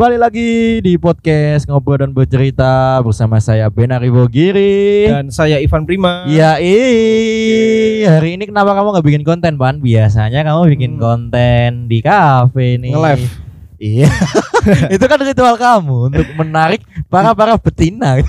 Balik lagi di podcast Ngobrol dan Bercerita bersama saya Benari Bogiri. Dan saya Ivan Prima. Iya, hari ini kenapa kamu nggak bikin konten, Pan? Biasanya kamu bikin Hmm. konten di kafe nih. Nge-live. Iya. itu kan ritual kamu untuk menarik para para betina.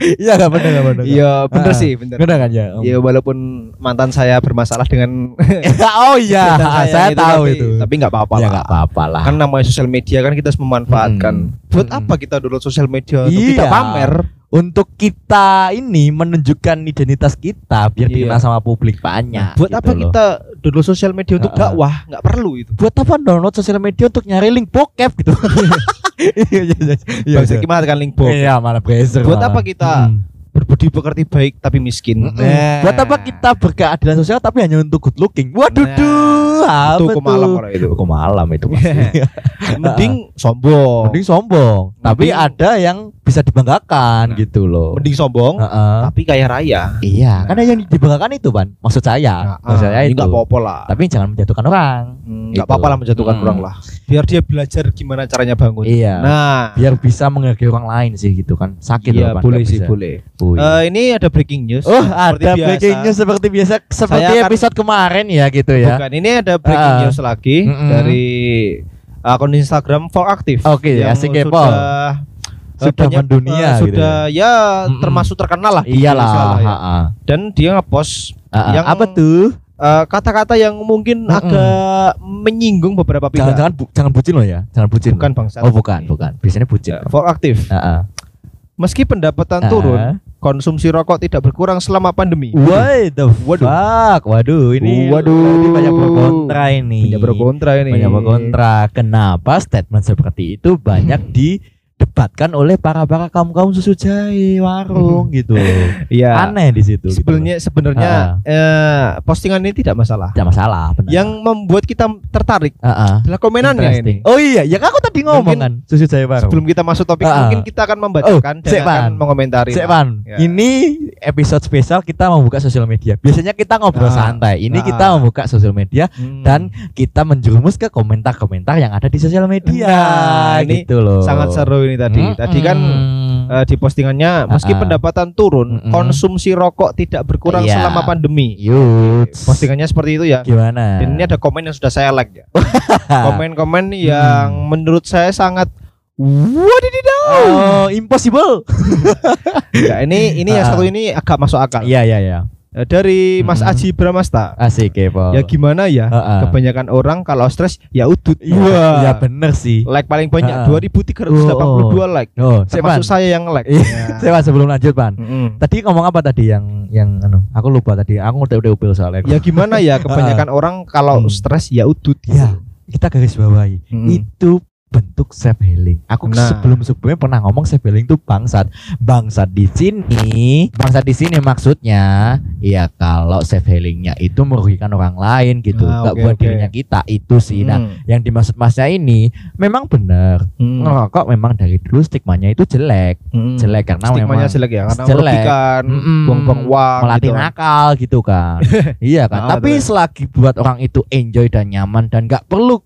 Iya gak bener gak bener. Iya, bener Ah, sih, bener. Bener kan ya? Iya, walaupun mantan saya bermasalah dengan oh iya, saya, gitu, tahu tapi, itu. Tapi nggak apa-apa ya lah. nggak apa-apa lah. Kan namanya sosial media kan kita harus memanfaatkan. Hmm. Buat Hmm. apa kita download sosial media untuk Iya. kita pamer? Untuk kita ini menunjukkan identitas kita biar Iya. dikenal sama publik banyak. Buat gitu apa loh. kita download sosial media untuk Ah, ah. dakwah? Nggak perlu itu. Buat apa download sosial media untuk nyari link bokep gitu? Iya iya iya. Iya, Bangsa iya. gimana kan link box? Iya, malah brazer. Buat malah. apa kita Hmm. Berbudi pekerti baik tapi miskin. Mm-mm. Buat apa kita berkeadilan sosial tapi hanya untuk good looking? Waduh, Nah, duh, apa Itu tuh? kemalam orang itu. Hukum malam itu pasti. Mending sombong. Mending sombong, tapi Mending- ada yang bisa dibanggakan Nah. gitu loh. Mending sombong Heeh. tapi kaya raya. Iya, karena yang dibanggakan itu, Ban. Maksud saya, maksud saya ini itu. nggak apa-apa lah. Tapi jangan menjatuhkan orang. Hmm, Gitu. nggak apa-apa lah menjatuhkan Hmm. orang lah. Biar dia belajar gimana caranya bangun. Iya. Nah, Biar bisa menghargai orang lain sih gitu kan. Sakit iya loh, Ban, boleh sih boleh. Eh, ini ada breaking news. Oh, ada biasa. breaking news seperti biasa seperti Saya akan- episode kemarin ya gitu ya. Bukan, ini ada breaking Ah. news lagi Mm-mm. dari akun Instagram for Active. Oke, yang asik kepo. sudah eh, Sudah mendunia eh, gitu sudah ya Mm-mm. termasuk terkenal lah. Iyalah, lah ya. Dan dia ngepost Ha-ha. Yang- apa tuh? kata-kata yang mungkin Mm-mm. agak menyinggung beberapa pihak. Jangan jangan bu- jangan bucin loh ya. Jangan bucin. bukan bangsa. Oh, bukan, bukan. Biasanya bucin. for Active. Ha-ha. Meski pendapatan Ha-ha. turun, konsumsi rokok tidak berkurang selama pandemi. Why the Waduh. fuck? Waduh, ini Waduh. banyak pro kontra ini. Banyak pro kontra ini. Banyak pro kontra. Kenapa statement seperti itu banyak didebatkan oleh para para kaum kaum susu jahe warung gitu. Iya. Aneh di situ. gitu. Sebenarnya sebenarnya eh, postingan ini tidak masalah. tidak masalah. Benar. Yang membuat kita tertarik Ah, ah. adalah komenannya ini. Oh iya, yang aku tadi ngomong Mungkin kan susu jahe warung. Sebelum kita masuk topik, Ah. mungkin kita akan membacakan Oh, dan akan mengomentari. Ya. Ini episode spesial kita membuka sosial media. Biasanya kita ngobrol Ah. santai. Ini Ah. kita membuka sosial media Hmm. dan kita menjerumus ke komentar-komentar yang ada di sosial media. Nah, ini gitu loh. sangat seru ini tadi. Tadi kan eh, di postingannya meski Ah, ah. pendapatan turun, Mm-mm. konsumsi rokok tidak berkurang Iya. selama pandemi. Yuts. Postingannya seperti itu ya. gimana? Dan ini ada komen yang sudah saya like ya. Komen-komen yang Hmm. menurut saya sangat Wadididaw. Oh, impossible. Ya, ini ini yang Ah. satu ini agak masuk akal. Iya, iya, iya. Eh, Dari Mas Mm-mm. Aji Bramasta. Asik kepo. Ya gimana ya? Heeh. Kebanyakan orang kalau stres ya udut. Iya, ya bener sih. Like paling banyak Ah. 2382 like. Oh, sik, Pan. Termasuk saya yang like. Iya, Ya. Saya sebelum lanjut, Pan. Mm-mm. Tadi ngomong apa tadi yang yang anu? Aku lupa tadi. Aku udah udah upil soalnya. Ya gimana ya kebanyakan orang kalau Hmm. stres ya udut. Ya, kita garis bawahi. Mm-mm. Itu bentuk self healing. Aku Nah. sebelum sebelumnya pernah ngomong self healing itu bangsat. Bangsat di sini, bangsat di sini maksudnya ya kalau self healingnya itu merugikan orang lain gitu, Ah, nggak oke, buat oke. dirinya kita itu sih. Nah, Mm. yang dimaksud masnya ini memang benar. Mm. Ngerokok memang dari dulu stigmanya itu jelek, Mm. jelek karena Stigmanya memang jelek ya karena jelek. merugikan, Mm-mm. buang-buang uang melatih gitu. nakal gitu kan. iya kan. Ah, Tapi betul. selagi buat orang itu enjoy dan nyaman dan nggak perlu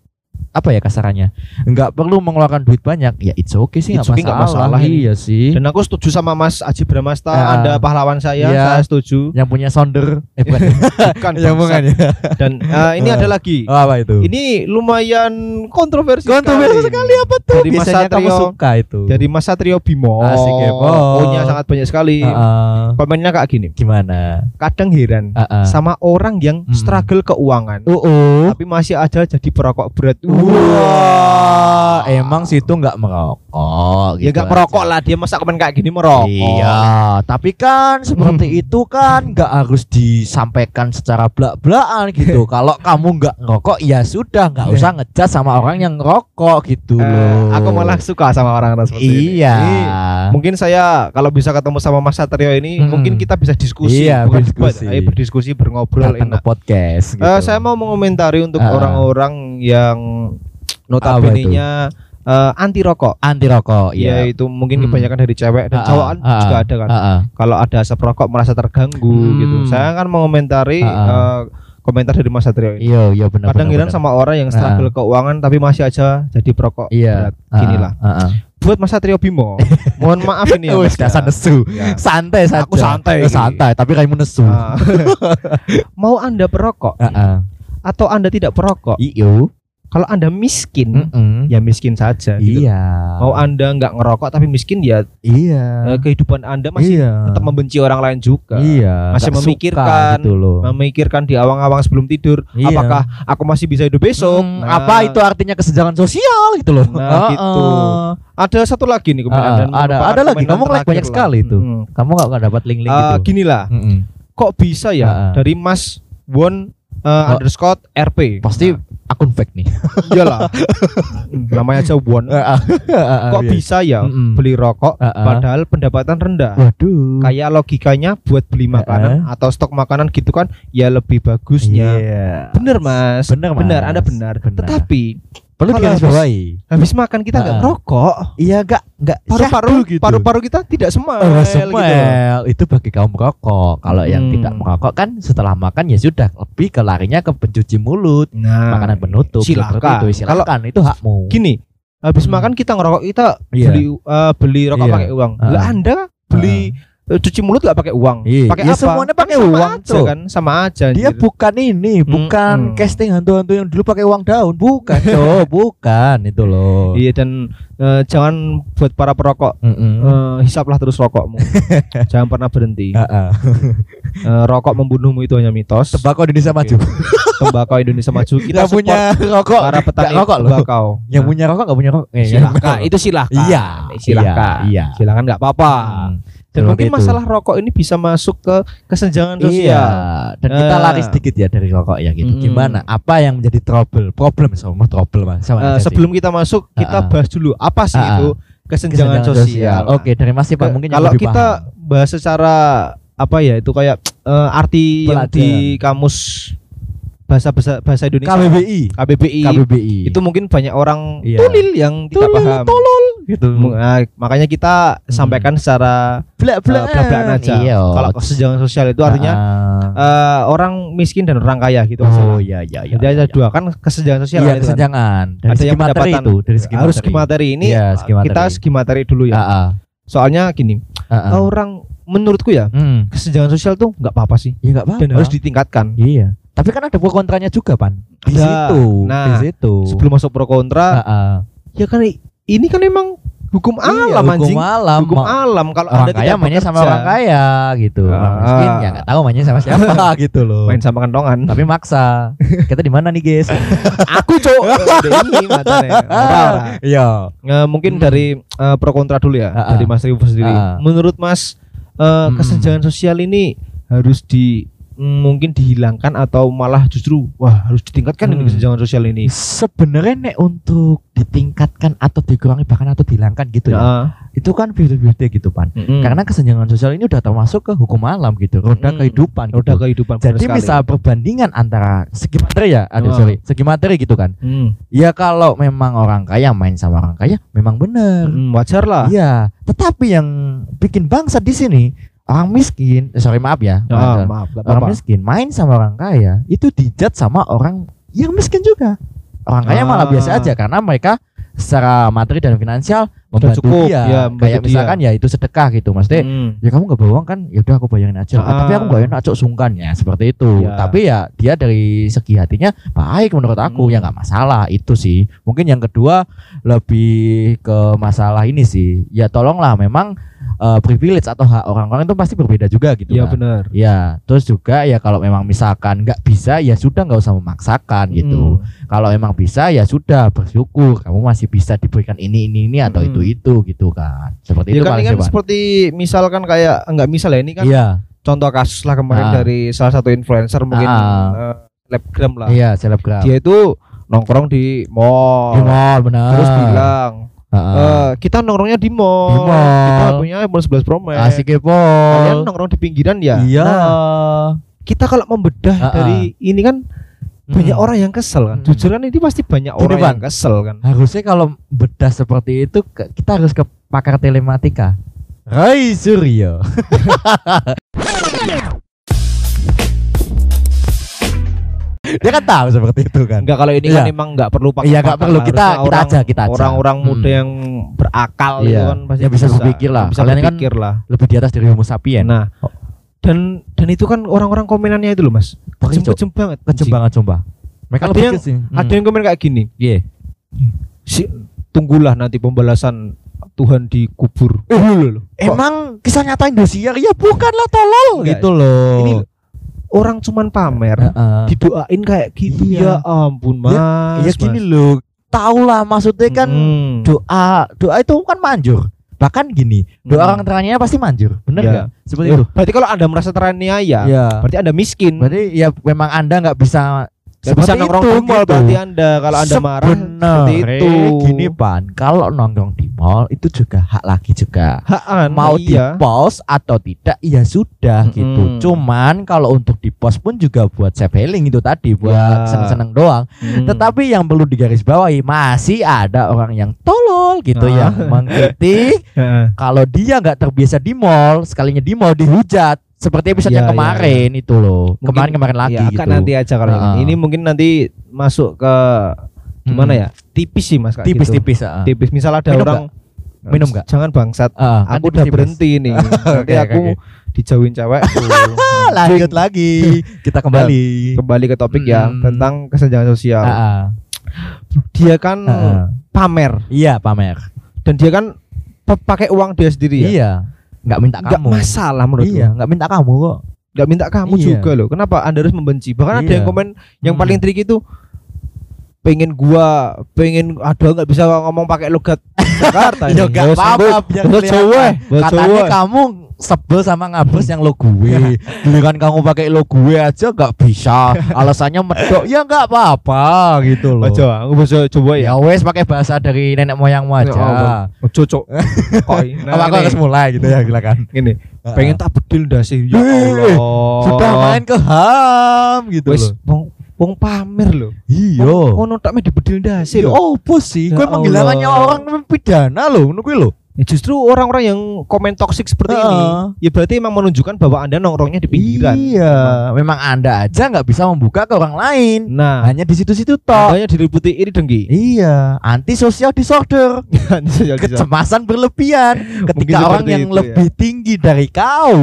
apa ya kasarannya nggak perlu mengeluarkan duit banyak ya it's okay sih It's nggak okay, nggak masalah, masalah iya sih Dan aku setuju sama Mas Aji Bramasta, Ya. Anda pahlawan saya, Iya. saya setuju. yang punya sounder eh bukan Bukan yang bukan ya Dan eh, ini ada lagi. oh, apa itu Ini lumayan kontroversi, kontroversi sekali apa tuh Dari Mas biasanya kamu Satrio. suka itu Dari Mas Satrio Bimo. Asik ya. Punya sangat banyak sekali. Heeh. Komennya kayak gini. gimana Kadang heran Heeh. sama orang yang Hmm. struggle keuangan, uh uh. tapi masih aja jadi perokok berat. Wah, emang situ nggak merokok. Ya gitu gak merokok lah, dia masa komen kayak gini merokok. Iya, tapi kan seperti Hmm. itu kan nggak harus disampaikan secara belak-belakan gitu. Kalau kamu nggak ngerokok ya sudah nggak usah ngejat sama orang yang ngerokok gitu Eh, loh. aku malah suka sama orang-orang seperti ini. Iya. Ini Mungkin saya kalau bisa ketemu sama Mas Satrio ini, Mm-mm. mungkin kita bisa diskusi, Iya, bukan berdiskusi. berdiskusi, berngobrol Datang enak. podcast gitu. Eh, saya mau mengomentari untuk orang-orang yang notabene-nya eh, anti rokok. anti rokok Ya ya. itu mungkin Hmm. kebanyakan dari cewek dan Ah, cowok kan ah, juga ah, ada kan. Kalau ada asap rokok merasa terganggu Hmm. gitu. Saya kan mengomentari eh, komentar dari Mas Satrio ini. Iya, iya benar. Kadang benar, giran sama orang yang struggle keuangan tapi masih aja jadi perokok. Iya. berat. Gini lah. Heeh. Buat Mas Satrio Bimo, mohon maaf ini ya. Wis ya. dasar nesu. Ya. Santai saja. Aku santai Eh, santai, tapi kamu nesu. Mau Anda perokok Heeh. Atau Anda tidak perokok? Iyo. Kalau Anda miskin, Mm-mm. ya miskin saja gitu. Iya. Mau Anda nggak ngerokok tapi miskin ya Iya. eh, kehidupan Anda masih iya. tetap membenci orang lain juga. Iya. Masih nggak suka memikirkan, gitu loh. Memikirkan di awang-awang sebelum tidur, Iya. apakah aku masih bisa hidup besok? Hmm, Nah, apa itu artinya kesenjangan sosial gitu loh. Nah, Heeh. gitu. Ada satu lagi nih kemudian Ah, dan ada- ada lagi. Kamu like banyak lah. sekali itu. Mm. Kamu gak, gak dapat link-link Eh, gitu. gini lah, kok bisa ya Ah. dari Mas Won eh, Oh. underscore RP? Pasti Nah, akun fake nih. iyalah. namanya aja Won. Kok Iya. bisa ya Mm-mm. beli rokok Ah, ah. padahal pendapatan rendah? Waduh. Kayak logikanya buat beli makanan atau stok makanan gitu kan ya lebih bagusnya. Iya. Bener Mas. Bener, Mas. Benar, Anda benar. Benar. Tetapi Perlu digarisbawahi. habis makan kita nggak rokok, Iya, gak gak paru-paru syahdu gitu. paru-paru kita tidak semel Oh, gitu. semel. Itu bagi kaum merokok. Kalau yang Hmm. tidak merokok kan setelah makan ya sudah lebih ke larinya ke pencuci mulut, Nah, makanan penutup seperti silakan. itu. Silakan, itu hakmu. Gini, habis Hmm. makan kita ngerokok kita Iya. beli eh, beli rokok Iya. pakai uang. Ah. Lah Anda beli eh, cuci mulut nggak pakai uang? Iya. Pakai Ya, apa? semuanya Kan pakai sama uang, aja Cok. kan, sama aja. Dia anjir. bukan ini, bukan Mm-mm. casting hantu-hantu yang dulu pakai uang daun, bukan, Cok, bukan itu loh. Iya dan eh, jangan buat para perokok Mm-mm. eh, hisaplah terus rokokmu. jangan pernah berhenti. Eh, rokok membunuhmu itu hanya mitos. Tembakau Indonesia maju. Tembakau Indonesia maju. Kita Kita punya rokok, para petani rokok loh. tembakau. Yang Nah, punya rokok nggak punya rokok. Eh, silakan itu silakan. Iya, silakan. iya, iya. Silakan nggak apa-apa. Hmm, Dan seperti mungkin itu. masalah rokok ini bisa masuk ke kesenjangan Iya, sosial. dan kita Eh. lari sedikit ya dari rokok ya gitu. Mm-mm. Gimana? Apa yang menjadi trouble? Problem sama trouble mas. Sama sih. sebelum kita masuk, kita ah. bahas dulu apa sih ah. itu kesenjangan, sosial. Oke, dari Mas Ipan Ke- mungkin yang kalau kita paham. bahas secara apa ya itu kayak eh, arti yang Pelajaran. di kamus bahasa bahasa bahasa Indonesia KBBI, KBBI, KBBI itu mungkin banyak orang Iya. tulil yang tidak Tolol, paham. tolol gitu. Nah, makanya kita Hmm. sampaikan secara Blak eh, belak-belakan aja. Iya. Kalau kesenjangan sosial itu artinya Ah. eh, orang miskin dan orang kaya gitu. oh iya iya iya. Jadi ada iya. dua kan kesenjangan sosial Iya kan. kesenjangan dari Ada segi yang pendapatan. itu dari segi harus segi materi ini Iya, segi materi. kita segi materi dulu ya. Ah, ah. Soalnya gini, Ah, ah. orang menurutku ya Hmm. kesenjangan sosial tuh nggak apa-apa sih Ya enggak apa-apa. dan harus ditingkatkan. Iya. Tapi kan ada pro kontranya juga, Pan. Di Ada. situ. Nah, di situ. Sebelum masuk pro kontra, Ah, ah. ya kan ini kan emang hukum Iya, alam hukum anjing. alam. Hukum Ma- alam kalau orang kaya mainnya sama orang kaya gitu. Orang Ah. miskin ya nggak tahu mainnya sama siapa gitu loh. main sama kentongan. Tapi maksa. Kita di mana nih, guys? Aku cok. ini matanya. Iya. Mungkin Hmm. dari eh, pro kontra dulu ya Ah, dari Mas Rivo sendiri. Ah. Menurut Mas eh, Hmm. kesenjangan sosial ini harus di mungkin dihilangkan atau malah justru wah harus ditingkatkan ini Hmm. kesenjangan sosial ini. Sebenarnya nek untuk ditingkatkan atau dikurangi bahkan atau dihilangkan gitu ya. Nah, Itu kan beda-beda gitu, Pan. mm-mm. Karena kesenjangan sosial ini udah termasuk ke hukum alam gitu, roda Mm. kehidupan udah gitu. kehidupan Jadi misal perbandingan antara segi materi ya, aduh Ah. sorry, segi materi gitu kan. Hmm. Ya kalau memang orang kaya main sama orang kaya, memang benar. Mm, wajar lah. Iya, tetapi yang bikin bangsa di sini orang miskin, eh, sorry maaf ya, Ah, orang, maaf, nggak orang miskin main sama orang kaya itu dijat sama orang yang miskin juga. Orang kaya malah Ah. biasa aja karena mereka secara materi dan finansial membantu cukup, dia. ya, membantu Kayak dia. misalkan ya itu sedekah gitu, maksudnya Hmm. ya kamu nggak uang kan ya udah aku bayarin aja Ah, tapi aku nggak enak cok sungkan ya seperti itu Ya. tapi ya dia dari segi hatinya baik menurut aku Hmm. ya nggak masalah itu sih mungkin yang kedua lebih ke masalah ini sih ya tolonglah memang eh, privilege atau hak orang-orang itu pasti berbeda juga gitu Iya kan benar. ya terus juga ya kalau memang misalkan nggak bisa ya sudah nggak usah memaksakan gitu Hmm. kalau emang bisa ya sudah bersyukur kamu masih bisa diberikan ini ini ini atau Hmm. itu itu gitu kan seperti Ya itu kan, kan seperti misalkan kayak enggak misal ya ini kan iya contoh kasus lah kemarin Ah. dari salah satu influencer mungkin Ah. eh, selebgram lah. Iya, selebgram. Dia itu nongkrong di mall. Di mall benar. Terus bilang, "Eh, kita nongkrongnya di mall. Di mall. Kita punya iPhone 11 Pro Max. asik ya, Kalian nongkrong di pinggiran ya. Iya. Nah, kita kalau membedah Ah, ah. dari ini kan Hmm. banyak orang yang kesel kan. Hmm. Jujur kan ini pasti banyak Gini, orang Bang. yang kesel kan. Harusnya kalau bedah seperti itu kita harus ke pakar telematika. Rai Suryo. dia kan tahu seperti itu kan. Enggak kalau ini kan Iya. emang enggak perlu pakai Iya, nggak pakar perlu. Kita- kita orang- aja, kita aja. Orang-orang muda Hmm. yang berakal itu Iya. kan pasti Yang bisa berpikir lah. Bisa Kalian kan berpikir lah. Lebih di atas dari Homo sapien. Nah, dan dan itu kan orang-orang komenannya itu loh Mas. Pakai, Cok. Kejem-kejem banget. Kejem banget sumpah. Mereka Ada yang- sih. Hmm. Ada yang komen kayak gini. Iya. Si, tunggulah nanti pembalasan Tuhan dikubur. Eh, loh, loh. Emang kisah nyata Indosiar ya bukanlah tolol Enggak. gitu loh. ini orang cuman pamer, Heeh. didoain kayak gitu. Iya. Ya ampun, Mas. ya gini loh. Tahu lah maksudnya kan Hmm. doa doa itu kan manjur. Bahkan gini, doa Hmm. orang teraniaya pasti manjur. Bener Iya. nggak? Seperti Ya, itu. Berarti kalau Anda merasa teraniaya, Iya. berarti Anda miskin. Berarti ya memang Anda nggak bisa Gak bisa seperti nongkrong itu, di mall gitu. berarti Anda kalau Anda marah seperti itu. gini pan, kalau nongkrong di mall itu juga hak lagi juga. Haan, Mau iya. di post atau tidak, ya sudah Mm-mm. gitu. Cuman kalau untuk di post pun juga buat self healing itu tadi, buat Ya. seneng-seneng doang. Hmm. Tetapi yang perlu digarisbawahi masih ada orang yang tolol gitu Ah. yang mengkritik kalau dia nggak terbiasa di mall, sekalinya di mall dihujat seperti episode Ya, yang ya, kemarin itu loh. Kemarin-kemarin lagi Ya, gitu. nanti aja kalau Ah. ini. Ini mungkin nanti masuk ke gimana Hmm. ya? Tipis sih Mas kayak gitu. Tipis-tipis. ah. Tipis. Misal ada Minum orang Minum nggak? Jangan bangsat. Kan Aku udah tipis-tipis. berhenti nih. Nanti Oke, aku oke, dijauhin cewek. Lanjut lagi. Kita kembali. Kembali ke topik ya Hmm. tentang kesenjangan sosial. Ah. Dia kan ah. pamer Iya, pamer. dan dia kan pakai uang dia sendiri ya. Iya. Nggak minta kamu. masalah menurut Iya, nggak minta kamu kok. nggak minta kamu Iya. juga loh. Kenapa Anda harus membenci? Bahkan ada Iya. yang komen yang Hmm. paling trik itu pengen gua pengen ada nggak bisa ngomong pakai logat Jakarta Ya nggak apa-apa. Jawa, Katanya kamu sebel sama ngabes yang lo gue. Giliran kamu pakai lo gue aja nggak bisa. Alasannya medok ya nggak apa-apa gitu loh. Jawa, aku bahasa Jawa ya. Ya wes pakai bahasa dari nenek moyangmu Ya aja. Cocok. Kok Apa aku harus mulai gitu ya silakan. Ini pengen tak bedil dasi ya Allah. Sudah main ke HAM gitu wis loh. wong pamer loh. Iya. Ngono tak me dibedil dasi Ya loh. opo sih? Ya Gue menghilangkan Allah. nyawa orang pidana loh, ngono kuwi loh. Ya justru orang-orang yang komen toksik seperti ini, Heeh. ya berarti emang menunjukkan bahwa anda nongkrongnya di pinggiran. Iya, memang Anda aja nggak bisa membuka ke orang lain. Nah, Hanya di situ-situ tok. makanya diributi ini dengki. Iya, anti social disorder, Kecemasan kecemasan berlebihan. Ketika Mungkin orang yang itu, ya. lebih tinggi dari kau,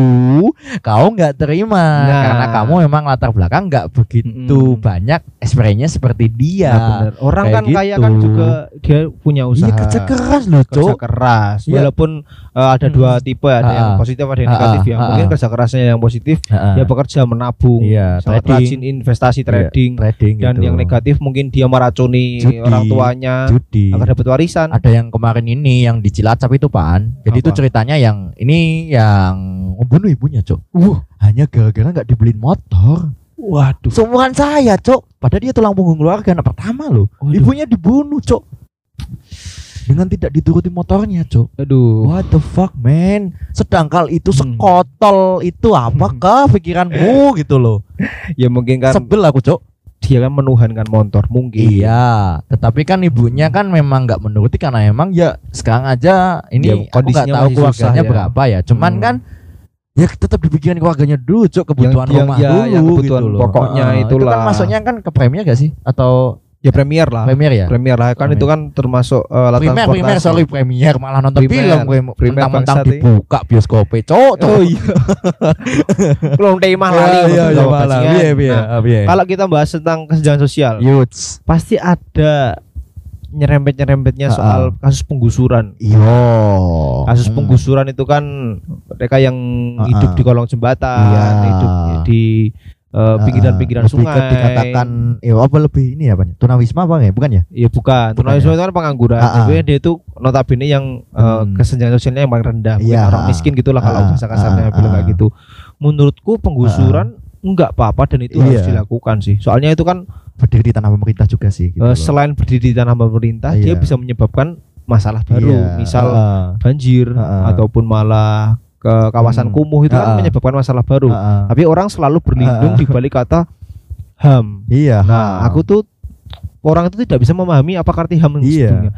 kau nggak terima Nah. karena kamu memang latar belakang nggak begitu Mm-mm. banyak experience seperti dia. Nah, bener. Orang kayak kan kaya gitu. kan juga dia punya usaha. Iya kerja keras loh, kerja keras. Iya. Walaupun uh, ada dua tipe, ada yang Ha-ha. positif, ada yang negatif. Yang ha-ha. mungkin kerja kerasnya yang positif, Heeh. dia bekerja menabung, Iya, sangat trading. rajin investasi trading. trading Dan gitu. yang negatif mungkin dia meracuni Judi. orang tuanya judi. agar dapat warisan. ada yang kemarin ini yang di Cilacap itu pan jadi itu ceritanya yang ini yang membunuh ibunya cok Wah, hanya gara-gara nggak dibeliin motor waduh. seumuran saya cok padahal dia tulang punggung keluarga anak pertama loh Waduh. ibunya dibunuh cok dengan tidak dituruti motornya cok Aduh. what the fuck man sedangkal itu Hmm. sekotol itu apakah pikiranmu gitu loh Ya mungkin kan sebel aku cok dia kan menuhankan motor mungkin. Iya, tetapi kan ibunya kan memang nggak menuruti karena emang ya sekarang aja ini Ya, aku nggak kondisinya tahu keluarganya ya. berapa ya. Cuman Hmm. kan ya tetap dipikirin keluarganya dulu, cok kebutuhan yang- rumah ya, dulu yang kebutuhan gitu loh. pokoknya Itu itulah. kan masuknya kan ke premier gak sih? Atau Ya premier lah. premier ya? Premier lah kan Premier. itu kan termasuk uh, Primer, primer, transportasi. sorry premier malah nonton Primer, film gue primer mentang-mentang bangsat, eh. dibuka bioskopnya, cok. cok. Oh iya. Belum mah Iya, lali iya, iya, malah. Iya, iya, iya. Kalau kita bahas tentang kesenjangan sosial, Youths. pasti ada nyerempet-nyerempetnya soal kasus penggusuran. Yo. Kasus Hmm. penggusuran itu kan mereka yang Ha-ha. hidup di kolong jembatan, Iya. hidup di uh, pinggiran-pinggiran ke sungai. dikatakan ya apa lebih ini apa tunawisma apa ya bukan ya Iya bukan, Bukan tunawisma itu kan pengangguran. Ha-ha. Tapi dia itu notabene yang uh, Hmm. kesenjangan sosialnya yang paling rendah, Iya. orang miskin gitulah kalau Ha-ha. bahasa kasarnya Ha-ha. bilang kayak gitu. Menurutku penggusuran enggak apa-apa dan itu harus Iya. dilakukan sih. Soalnya itu kan berdiri di tanah pemerintah juga sih gitu uh, loh. selain berdiri di tanah pemerintah, dia Iya. bisa menyebabkan masalah baru, Iya. misal Heeh. banjir Ha-ha. ataupun malah ke kawasan Hmm. kumuh itu kan Ha-ha. menyebabkan masalah baru. Heeh. Tapi orang selalu berlindung Ha-ha. di balik kata HAM. iya Nah, ha. aku tuh orang itu tidak bisa memahami apa arti HAM Iya.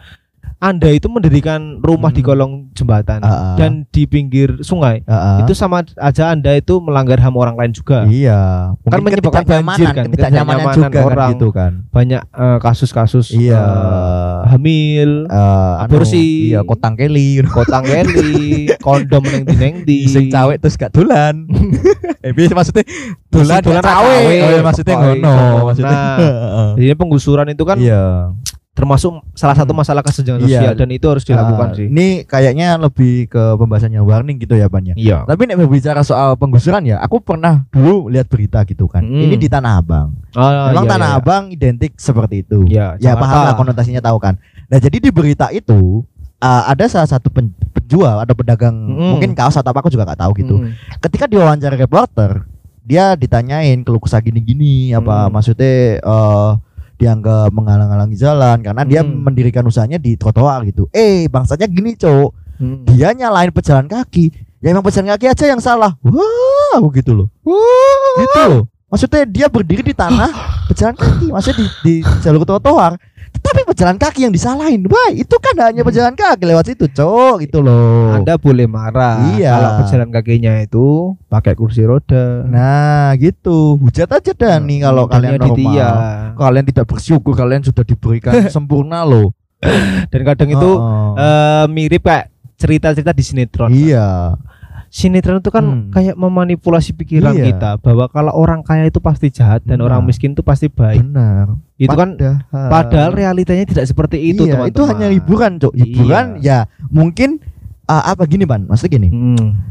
Anda itu mendirikan rumah di Hmm. kolong jembatan Ah, ah. dan di pinggir sungai, Heeh. itu sama aja Anda itu melanggar HAM orang lain juga. iya Kan Mungkin menyebabkan ketidaknyamanan, banjir kan, ketidaknyamanan juga kan orang. gitu kan Banyak eh, kasus-kasus iya eh, hamil, anu, aborsi. iya kotang keli kotang keli, kondom neng di neng di. sing cawek terus gak dolan eh maksudnya dolan dolan gak ra cawek oh, iya, maksudnya ngono maksudnya Nah. Jadi penggusuran itu kan iya termasuk salah satu Hmm. masalah kesenjangan Iya. sosial dan itu harus dilakukan Ah, sih. ini kayaknya lebih ke pembahasannya warning gitu ya Pan ya Iya. tapi nek berbicara soal penggusuran ya aku pernah dulu lihat berita gitu kan Hmm. ini di Tanah Abang Ah, memang iya, Tanah iya. Abang identik seperti itu Iya, ya paham lah konotasinya tahu kan nah jadi di berita itu uh, ada salah satu pen- penjual atau pedagang Mm. mungkin kaos atau apa aku juga nggak tahu gitu Mm. ketika diwawancara reporter dia ditanyain keluh kesah gini-gini apa Hmm. maksudnya eh dianggap menghalang-halangi jalan karena dia Hmm. mendirikan usahanya di trotoar gitu. Eh bangsanya gini cowok Mm. dia nyalain pejalan kaki. Ya emang pejalan kaki aja yang salah. Wah gitu loh. Gitu loh. Maksudnya dia berdiri di tanah pejalan kaki maksudnya di, di jalur trotoar tapi pejalan kaki yang disalahin wah itu kan hanya pejalan kaki lewat situ cowok gitu loh Anda boleh marah Iya. kalau pejalan kakinya itu pakai kursi roda. nah gitu hujat aja dah nih kalau Modelnya kalian normal Ditya. kalian tidak bersyukur kalian sudah diberikan sempurna loh Dan kadang itu eh, mirip kayak cerita-cerita di sinetron. iya Sinetron itu kan Hmm. kayak memanipulasi pikiran Iya. kita bahwa kalau orang kaya itu pasti jahat dan Benar. orang miskin itu pasti baik. benar Itu kan Padahal- padahal realitanya tidak seperti itu, iya, teman-teman. itu hanya hiburan cok hiburan ya mungkin ah, apa gini ban maksudnya gini Hmm.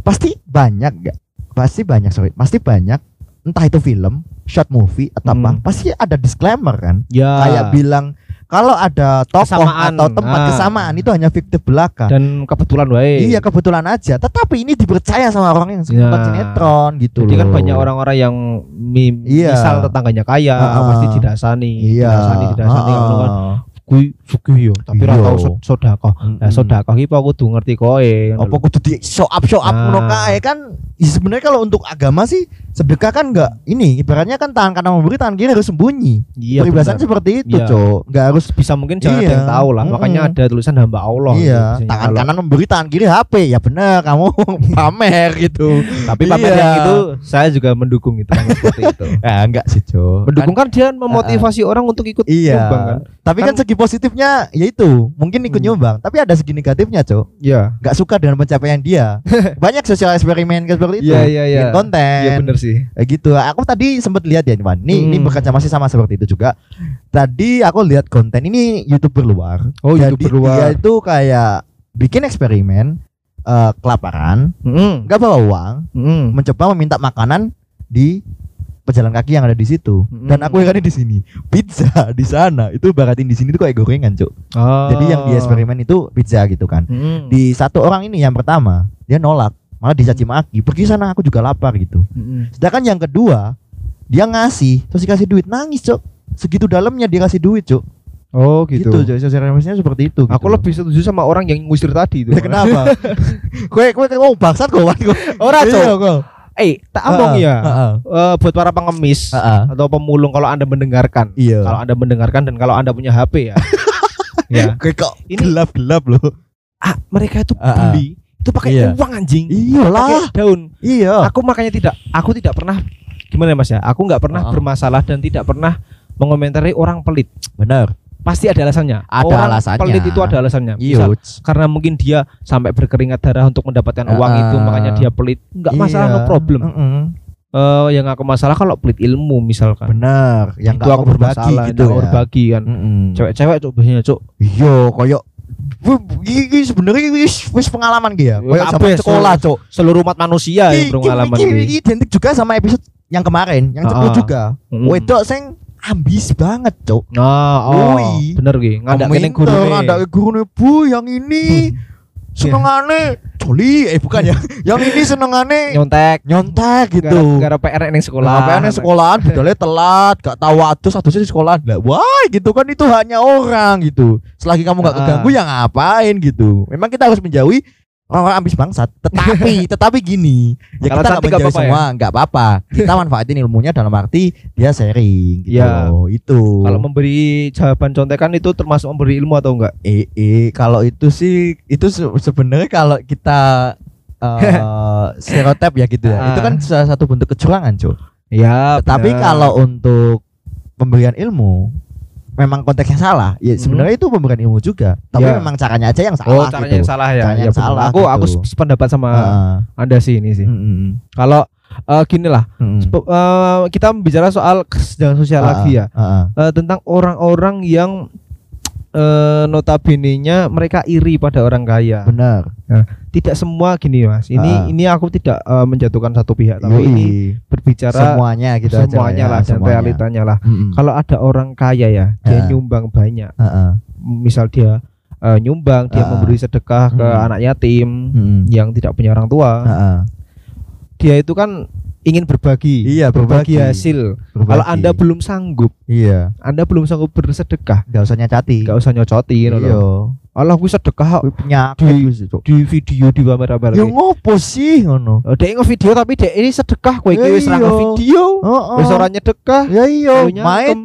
pasti banyak gak pasti banyak sorry pasti banyak entah itu film short movie atau apa Hmm. pasti ada disclaimer kan Ya. kayak bilang kalau ada tokoh Kesamaan. atau tempat Ah. kesamaan itu hanya fiktif belaka dan kebetulan wae. iya kebetulan aja tetapi ini dipercaya sama orang yang suka Ya. sinetron gitu Jadi kan banyak orang-orang yang mi- Iya. misal tetangganya kaya Ah. pasti didasani, iya didasani, didasani Ah. ngono kan. Sugih yo, tapi ora Iya. tau so- sedekah. Nah, sedekah iki apa kudu ngerti kowe. ngono apa kudu di show up show up Nah. ngono kae kan ya sebenarnya kalau untuk agama sih sedekah kan enggak ini ibaratnya kan tangan kanan memberi tangan kiri harus sembunyi Iya. peribasan benar. seperti itu Iya. cok nggak harus bisa mungkin jangan ada Iya. yang tahu lah. Makanya Mm-mm. ada tulisan hamba Allah. gitu, iya biasanya tangan kalau- kanan memberi tangan kiri HP ya benar kamu pamer gitu Tapi pamer Iya. yang itu saya juga mendukung itu seperti itu. ah enggak sih cok Mendukung kan dia memotivasi orang untuk ikut iya kan. tapi kan, Kan- segi positifnya yaitu mungkin ikut Hmm. nyumbang tapi ada segi negatifnya cok Iya. nggak suka dengan pencapaian dia banyak sosial eksperimen seperti itu Iya iya iya. konten Iya bener sih. Kayak gitu. Aku tadi sempat lihat ya, Wan. Nih, ini Hmm. bekerja masih sama seperti itu juga. Tadi aku lihat konten ini YouTuber luar. Oh, Jadi YouTuber luar. Dia itu kayak bikin eksperimen eh, kelaparan, Mm. nggak bawa uang, Mm. mencoba meminta makanan di pejalan kaki yang ada di situ. Hmm. Dan aku herannya di sini, pizza di sana itu baratin di sini tuh kayak gorengan, Cuk. Oh. Jadi yang di eksperimen itu pizza gitu kan. Mm. Di satu orang ini yang pertama, dia nolak, malah dicaci maki. Pergi sana aku juga lapar gitu. Mm. Sedangkan yang kedua dia ngasih terus dikasih duit nangis cok segitu dalamnya dia kasih duit cok Oh gitu, gitu. sosial eksperimennya seperti itu Aku gitu. lebih setuju sama orang yang ngusir tadi itu. Ya, kenapa kue kue kue ngomong bangsat kok Wan, kok. Ora, Cok. Iya, kok. Eh, tak omong Heeh, ya. heeh, Eh, buat para pengemis heeh. atau pemulung kalau Anda mendengarkan. iya Kalau Anda mendengarkan dan kalau Anda punya HP ya. ya. kue kok Ini- gelap gelap loh Ah, mereka itu Ah, ah. beli itu pakai Iya. uang anjing. iyalah Pakai daun. iya Aku makanya tidak aku tidak pernah gimana ya, Mas ya? Aku nggak pernah Ah, ah. bermasalah dan tidak pernah mengomentari orang pelit. benar Pasti ada alasannya. Ada orang alasannya. Pelit itu ada alasannya. Misal, iya karena mungkin dia sampai berkeringat darah untuk mendapatkan uang Ah, itu makanya dia pelit. Enggak masalah no Iya. problem. Mm-mm. Eh, yang aku masalah kalau pelit ilmu misalkan. benar yang itu aku berbagi gitu ya berbagi kan. Cewek-cewek cok biasanya cok. iya koyok Iki sebenarnya wis wis pengalaman dia. Kayak Kabeh, zaman sekolah, Cok. Seluruh umat manusia yang iki- iki. iki identik juga sama episode yang kemarin, yang Ah. juga. Wedok sing ambis banget, Cok. Nah, oh, Ui. bener ki. Ngadak kene gurune. ngadake gurune, Bu, yang ini senengane joli eh bukan ya. yang ini senengane nyontek nyontek gitu. Gara PR ning sekolah. Sekolah, PNS sekolahan budalnya telat, gak tahu waktu satu di sekolah. Lah, wah gitu kan itu hanya orang gitu. Selagi kamu gak Ah. keganggu ya ngapain gitu. Memang kita harus menjauhi orang ambis bangsat. Tetapi tetapi gini, ya Kalau kita nggak apa-apa ya? semua, nggak apa-apa. Kita manfaatin ilmunya dalam arti dia sharing gitu. Ya. loh, Itu. Kalau memberi jawaban contekan itu termasuk memberi ilmu atau enggak? eh, eh, kalau itu sih itu se- sebenarnya kalau kita eh stereotip ya gitu ya. Ah. Itu kan salah satu bentuk kecurangan, Cuk. Ya, Tapi kalau untuk pemberian ilmu memang konteksnya salah. Ya sebenarnya itu pemberian ilmu juga. Tapi Ya. memang caranya aja yang Hmm. oh salah caranya gitu. yang salah ya. Caranya Ya, yang salah Aku aku gitu. sependapat sama Heeh. Anda sih ini sih. Mm, mm, mm. Kalau eh, gini lah, Mm, mm. spe- eh, kita bicara soal kesenjangan sosial Ah, lagi ya. ah, ah. Eh, tentang orang-orang yang eh notabene-nya mereka iri pada orang kaya. Benar. Tidak semua gini Mas. Ini Ah. ini aku tidak eh, menjatuhkan satu pihak, tapi Yoi. ini berbicara semuanya gitu aja semuanya ya, lah dan semuanya. realitanya lah. Mm, mm. Kalau ada orang kaya ya, dia Ah. nyumbang banyak. Misal dia eh, nyumbang, dia Ah. memberi sedekah ke Hmm. anak yatim Mm, mm. yang tidak punya orang tua. Dia itu kan ingin berbagi. Iya, berbagi. hasil. Berbagi. Kalau Anda belum sanggup, iya, Anda belum sanggup bersedekah, nggak usah nyacati. gak usah nyocotin Iya. loh. Allah gue sedekah Penyakit Di- di video di pamer-pamer. Ya ngopo sih ngono? Oh, dia nge-video tapi dia ini sedekah kowe iki wis ra iya. video. Heeh. Wis ora nyedekah. Ya iya,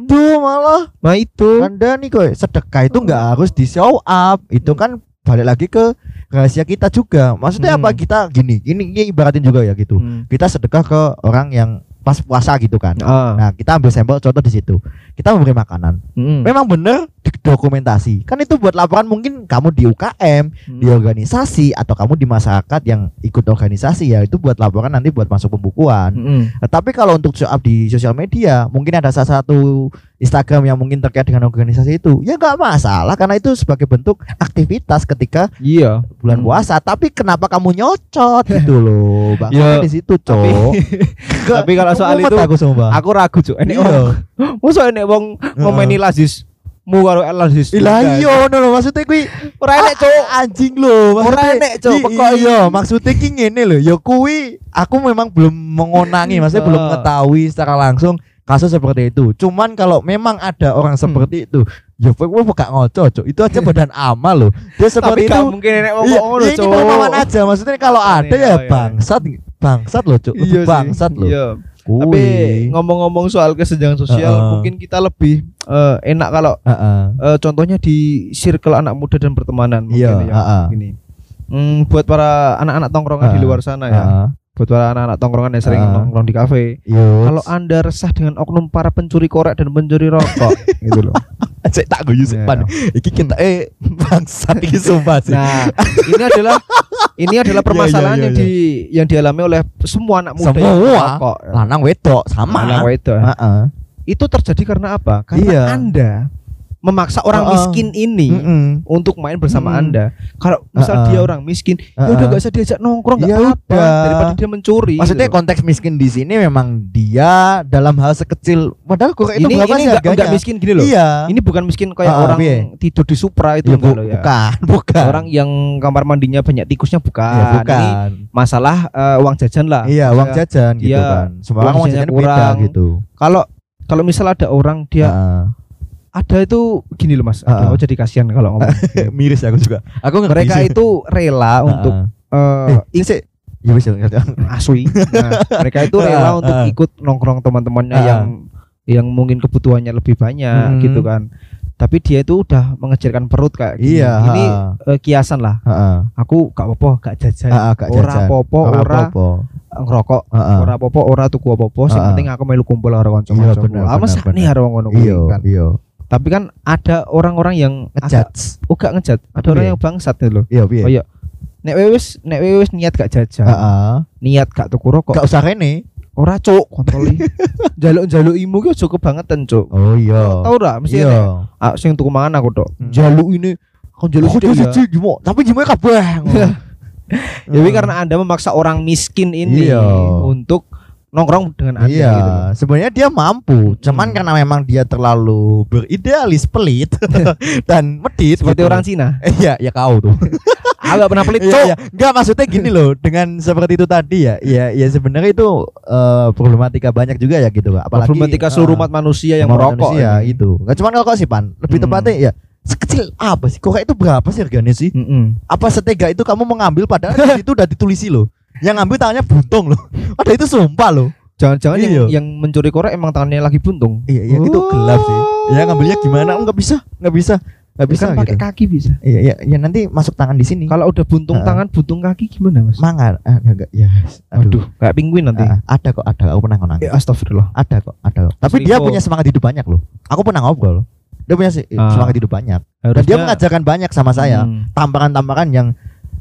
tuh malah. Itu. Anda nih kok sedekah itu nggak harus di show up. Itu kan balik lagi ke rahasia kita juga. Maksudnya Hmm. apa kita gini, ini, ini ibaratin juga ya gitu. Hmm. Kita sedekah ke orang yang pas puasa gitu kan. Ah. Nah, kita ambil sampel contoh di situ. Kita memberi makanan. Mm. Memang bener dokumentasi. Kan itu buat laporan mungkin kamu di UKM, di Hmm. organisasi atau kamu di masyarakat yang ikut organisasi ya itu buat laporan nanti buat masuk pembukuan. Mm. Nah, tapi kalau untuk show up di sosial media, mungkin ada salah satu Instagram yang mungkin terkait dengan organisasi itu, ya nggak masalah karena itu sebagai bentuk aktivitas ketika Iya. bulan Hmm. puasa. Tapi kenapa kamu nyocot gitu loh, bang? Ya, di situ, tapi- cok. tapi kalau soal itu, aku sumpah. Aku ragu cuk. Enek Iya. Mosok enek wong ngomeni Lazis. Mu karo El Lazis. Lah iya no lho maksudnya kuwi Ora enek cuk. anjing lho Ora enek, Cuk, pokok iya maksudnya ki ngene lho ya kuwi aku memang belum mengonangi maksudnya belum Ah. mengetahui secara langsung kasus seperti itu cuman kalau memang ada orang Hmm. seperti itu ya kok gak ngoco Cuk. itu aja badan amal loh dia Tapi seperti gak itu mungkin enek wong Iya, ngono ya ini cuk. pemahaman aja maksudnya kalau Iya, ada iya, ya iya. bangsat bangsat loh Cuk. Iya bangsat loh Iya. Tapi ngomong-ngomong soal kesenjangan sosial, Heeh. mungkin kita lebih eh, enak kalau Heeh. eh, contohnya di circle anak muda dan pertemanan mungkin Iya, ya. heeh. Gini. Hmm, buat para anak-anak tongkrongan di Heeh. luar sana ya. Heeh. Buat para anak-anak tongkrongan yang sering Heeh. nongkrong di kafe. Yuts. Kalau Anda resah dengan oknum para pencuri korek dan pencuri rokok gitu loh. Cek tak guyu Iya. sepan. Iki kita eh bangsat iki sumpah sih. Nah, ini adalah ini adalah permasalahan iya, yang di yang dialami oleh semua anak muda yang Semua. merokok. lanang wedok sama. Lanang wedok. Heeh. Itu terjadi karena apa? Karena Iya. Anda memaksa orang Heeh. miskin ini Mm-mm. untuk main bersama Mm-mm. Anda. Kalau misal Heeh. dia orang miskin, ya Heeh. udah gak usah diajak nongkrong Ya nggak apa-apa daripada dia mencuri. Maksudnya gitu. konteks miskin di sini memang dia dalam hal sekecil padahal itu ini berapa ini sih nggak harganya? nggak miskin gini loh. Iya. Ini bukan miskin kayak Heeh, orang piye? tidur di Supra itu Ya, enggak bu- loh ya. bukan, bukan. Orang yang kamar mandinya banyak tikusnya bukan. ya, Ini bukan. masalah eh, uang jajan lah. Iya, uang Maksudnya, jajan gitu Iya, kan. Semua uang jajan beda kurang. gitu. Kalau kalau misal ada orang dia Heeh. Ada itu gini loh mas, Heeh. Aduh, aku jadi kasihan kalau ngomong. Miris aku juga. Aku Mereka sih. itu rela untuk Heeh. eh, eh, sih. Ya wis ngerti. asui. Nah, mereka itu rela untuk ikut nongkrong teman-temannya yang yang mungkin kebutuhannya lebih banyak Hmm. gitu kan. Tapi dia itu udah mengejarkan perut kayak gini. Iya, Ini eh, kiasan lah. Heeh. Aku gak apa-apa, gak jajan. Heeh, gak ora apa-apa, ora ngerokok, Heeh. ora apa-apa, ora tuku apa-apa. Sing penting aku melu kumpul karo Iya, kanca-kanca. bener, Ah, masa bener, nih bener. karo ngono kuwi Iya, kan. iya. Tapi kan ada orang-orang yang agak Ngejudge. oh gak ngejat. Ada orang ya? yang bangsat loh. Iya, piye? Kayak nek wis nek wis niat gak jajan, Heeh. niat gak tuku rokok, Gak usah rene. ora cuk kontroli. Jaluk-jaluk imu ki aja kebangetan cuk. Oh iya. Tahu ora mesti Iya. ah, sing tuku mangan aku tok. Hmm. Jaluk ini kan jaluk sithik ya. siji jimo, tapi jimo kabeh. Jadi karena Anda memaksa orang miskin ini Iya. untuk nongkrong dengan Anda iya, gitu sebenarnya dia mampu, cuman Hmm. karena memang dia terlalu beridealis pelit dan medit Seperti gitu. orang Cina. Iya, ya kau tuh. Ah gak pernah pelit Iya, cuk. iya. Enggak maksudnya gini loh, dengan seperti itu tadi ya. Iya, ya sebenarnya itu eh, problematika banyak juga ya gitu, Pak. Apalagi Problematika seluruh eh, umat manusia yang merokok. ini. itu. Enggak cuma rokok sih, Pan. Lebih Hmm. tepatnya ya sekecil apa sih korek itu berapa sih harganya sih Mm-mm. apa setega itu kamu mengambil padahal di situ udah ditulisi loh yang ngambil tangannya buntung loh padahal itu sumpah loh Jangan-jangan yang, Iya. yang mencuri korek emang tangannya lagi buntung. iya iya itu gelap sih ya ngambilnya gimana nggak bisa nggak bisa nggak bisa kan pakai gitu. kaki bisa. iya iya ya nanti masuk tangan di sini Kalau udah buntung Ah. tangan, buntung kaki gimana, Mas? mangar ah, enggak ya Aduh, kayak penguin nanti. Ah, ada kok ada aku pernah ngonang Eh, astagfirullah. ada kok ada kok. tapi dia punya semangat hidup banyak loh aku pernah ngobrol dia punya Ah. semangat hidup banyak dan Harusnya dia mengajarkan banyak sama saya Hmm. tamparan-tamparan yang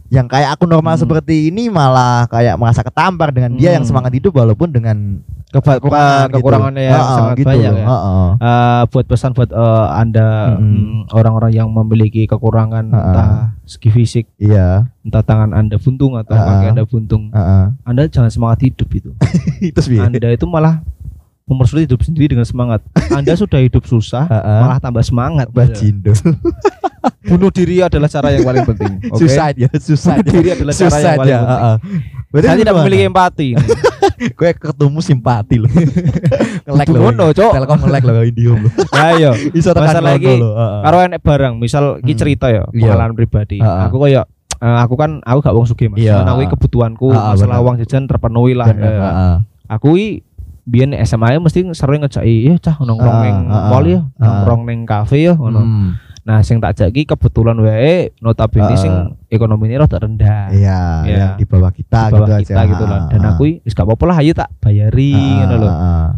yang kayak aku normal Hmm. seperti ini malah kayak merasa ketampar dengan dia yang Hmm. semangat hidup walaupun dengan Keba- kekurangan ke- kekurangannya yang Heeh, sangat gitu banyak ya. Heeh. Eh, buat pesan buat eh, anda Mm-mm. mm, orang-orang yang memiliki kekurangan Ah, ah. entah segi fisik, Iya, entah tangan anda buntung atau Ah, kaki anda buntung, heeh. anda jangan semangat hidup itu. itu sih. anda itu malah mempersulit hidup sendiri dengan semangat. Anda sudah hidup susah, malah tambah semangat. Bajindo. Bunuh diri adalah cara yang paling penting. Oke. Suicide ya, Bunuh suicide. diri adalah cara yang Suicide paling ya. penting. Berarti Saya tidak memiliki empati. Gue ketemu simpati loh. nge-lag Kudu loh. ngono, Cok. Telkom nge-lag loh Indihome loh. Ayo. Iso tekan Masalah ngono iki, loh. heeh. Karo enek barang, misal ki Hmm. cerita ya, Iya. pengalaman pribadi. Aku kayak eh, aku kan aku gak wong sugih Mas. Iya. Nah, kuwi kebutuhanku masalah uang jajan terpenuhi lah. Ya. Aku i biyen SMA ya mesti sering ngejaki ya cah nongkrong Heeh, ning heeh, mall ya, nongkrong ning kafe ya ngono. Hmm. Nah, sing tak jaki kebetulan wae notabene Heeh. sing ekonominya rada rendah. Iya, Iya. yang di bawah kita Di bawah gitu kita aja. gitu lah. Dan aku wis gak apa-apa lah ayo tak bayari Heeh, ngono lho.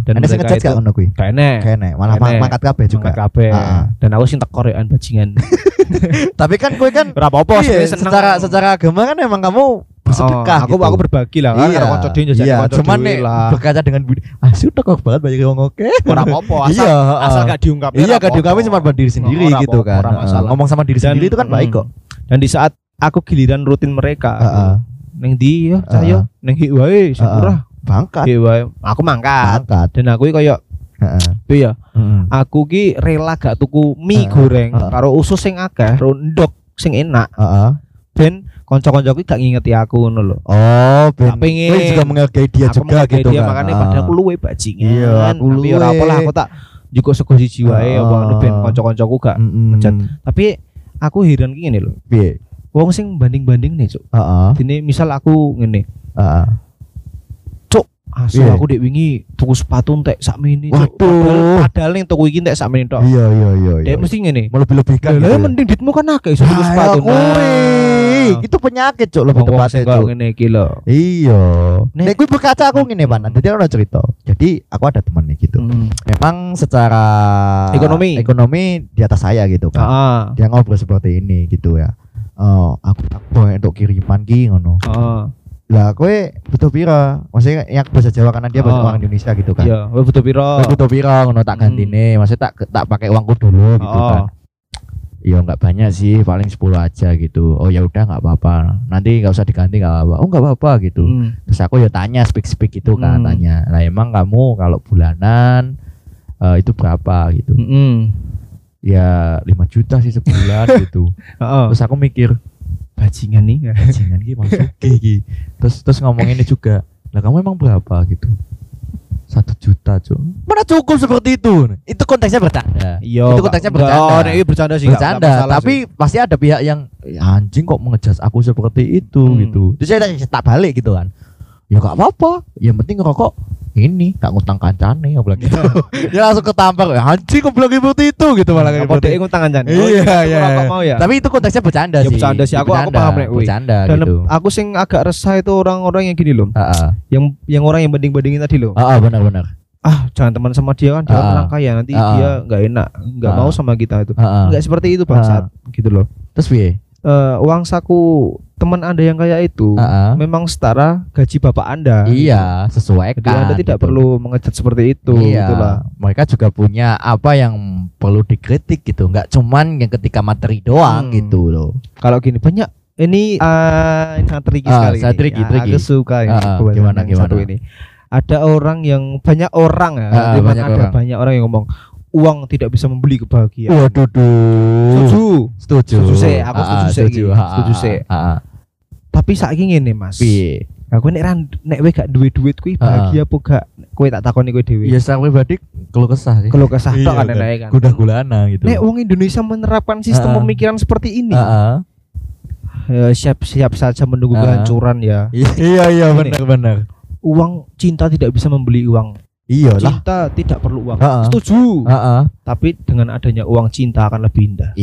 Dan Ada sing itu- gak ngono kuwi? Kayak enek. Kene, malah mangkat kabeh juga. Mangkat kabeh. Heeh. Dan aku sing teko rekan bajingan. Tapi kan gue kan Ora apa-apa iya, secara secara agama kan emang kamu bersedekah Oh, aku gitu. aku berbagi lah kan iya, karo kanca dhewe jajan iya. kanca cuman dhewe nih lah. berkaca dengan budi ah sudah kok banget banyak wong oke Ora apa-apa asal iya asal gak diungkapin. iya gak diungkapin apa-apa. cuma buat diri sendiri Ora gitu kan ngomong sama diri Dan- sendiri itu kan baik kok Dan di saat aku giliran rutin mereka, neng di ya, cah Heeh. yo, neng hi wae, syukurah, bangkat hi wae. Aku mangkat. bangkat Dan aku iki koyo Heeh. iya, aku ki rela gak tuku mie goreng karo usus sing akeh, ro ndok sing enak. Heeh. Ben kanca-kancaku gak ngingeti aku ngono lho. oh ben pengen. gue juga menghargai dia aku juga gitu dia kan makanya Ah. padahal aku luwe bajingan. Iya, aku Tapi ora luwe. apa lah aku tak juga sego siji wae apa ngono ben Heeh. kanca-kancaku gak Mm-mm. ngecat. Tapi aku heran ki ngene lho. piye Wong sing banding-banding nih, Cuk. Heeh. Dene misal aku ngene, Heeh. Asal Iya. aku dek wingi tuku sepatu entek sakmene, Cuk. Waduh. Padahal, ning toko iki entek sakmene tok. iya iya iya Dek iya mesti ngene. melebih-lebihkan Lah gitu ya. mending ditmu kan akeh iso tuku Ah, sepatu. ya kuwi. itu penyakit cok lebih tepatnya kok ngene iki lho. iya Nek- gue berkaca aku ngene pan jadi aku ada cerita jadi aku ada teman nih gitu Hmm. memang secara Ekonomi. ekonomi di atas saya gitu kan Heeh. dia ngobrol seperti ini gitu ya oh aku aku boleh untuk kiriman ki ngono Heeh. Lah kue butuh pira maksudnya yang bahasa Jawa karena dia bahasa Oh. orang Indonesia gitu kan Iya, kowe butuh piro? Kowe butuh pira ngono tak Hmm. gantine maksudnya tak tak pakai uangku dulu gitu Oh. kan Iya nggak banyak sih paling 10 aja gitu oh ya udah nggak apa-apa nanti nggak usah diganti nggak apa-apa oh nggak apa-apa gitu Hmm. terus aku ya tanya speak speak itu kan Hmm. tanya lah emang kamu kalau bulanan eh, itu berapa gitu Mm-mm. ya 5 juta sih sebulan gitu Heeh. terus aku mikir Bajingan nih. jangan gitu masuk iki terus terus ngomong ini juga lah kamu emang berapa gitu satu juta cuy mana cukup seperti itu itu konteksnya bercanda Iya. Itu konteksnya enggak- bercanda. Oh, iki bercanda sih. enggak- enggak bercanda masalah tapi sih. pasti ada pihak yang "Ya, anjing kok mengejas aku seperti itu Hmm. gitu terus saya tak balik gitu kan ya gak apa-apa yang penting rokok ini gak ngutang kancane aku bilang gitu dia langsung ketampar ya anjing kok bilang seperti itu gitu malah kayak dia ngutang kancan? Iya, iya. Apa mau ya? tapi itu konteksnya bercanda Ya, sih bercanda sih. Aku- aku paham, Nek, kuwi. bercanda Dan gitu aku sing agak resah itu orang-orang yang gini loh. Heeh. Yang yang orang yang banding-bandingin tadi loh. Heeh, benar-benar Ah, jangan teman sama dia kan dia Ah. orang kaya nanti Ah. dia nggak enak, nggak Ah. mau sama kita itu. Nggak seperti itu bangsat gitu loh. terus piye Eh, uang saku teman Anda yang kaya itu Heeh. memang setara gaji bapak Anda. iya sesuaikan Jadi Anda tidak gitu. perlu mengecat seperti itu iya, gitu lah. mereka juga punya apa yang perlu dikritik gitu, nggak cuman yang ketika materi doang Hmm. gitu loh. Kalau gini banyak ini eh, ini sangat tricky Ah, sekali. sangat ini. tricky, Ah, tricky. Aku suka ini kebetulan gimana, yang gimana? satu ini. Ada orang yang banyak orang ya, memang banyak ada orang. banyak orang yang ngomong uang tidak bisa membeli kebahagiaan. Waduh, duh. Setuju. Setuju. Setuju sih, aku setuju sih, setuju. iki. Tapi saiki ngene, Mas. Piye? Aku nek ran nek kowe gak duwe duit kuwi bahagia apa gak? Kowe tak takoni kowe dhewe. Iya secara pribadi kalau kesah sih. Kalau kesah Iya, tok kan kan. enake kan. Kuda gulana gitu. Nek wong Indonesia menerapkan sistem pemikiran seperti ini, Heeh. ya, siap siap saja menunggu kehancuran ya. Iya iya Ini. benar benar. Uang cinta tidak bisa membeli uang. Iya lah. Cinta tidak perlu uang. Setuju. Heeh. Tapi dengan adanya uang cinta akan lebih indah.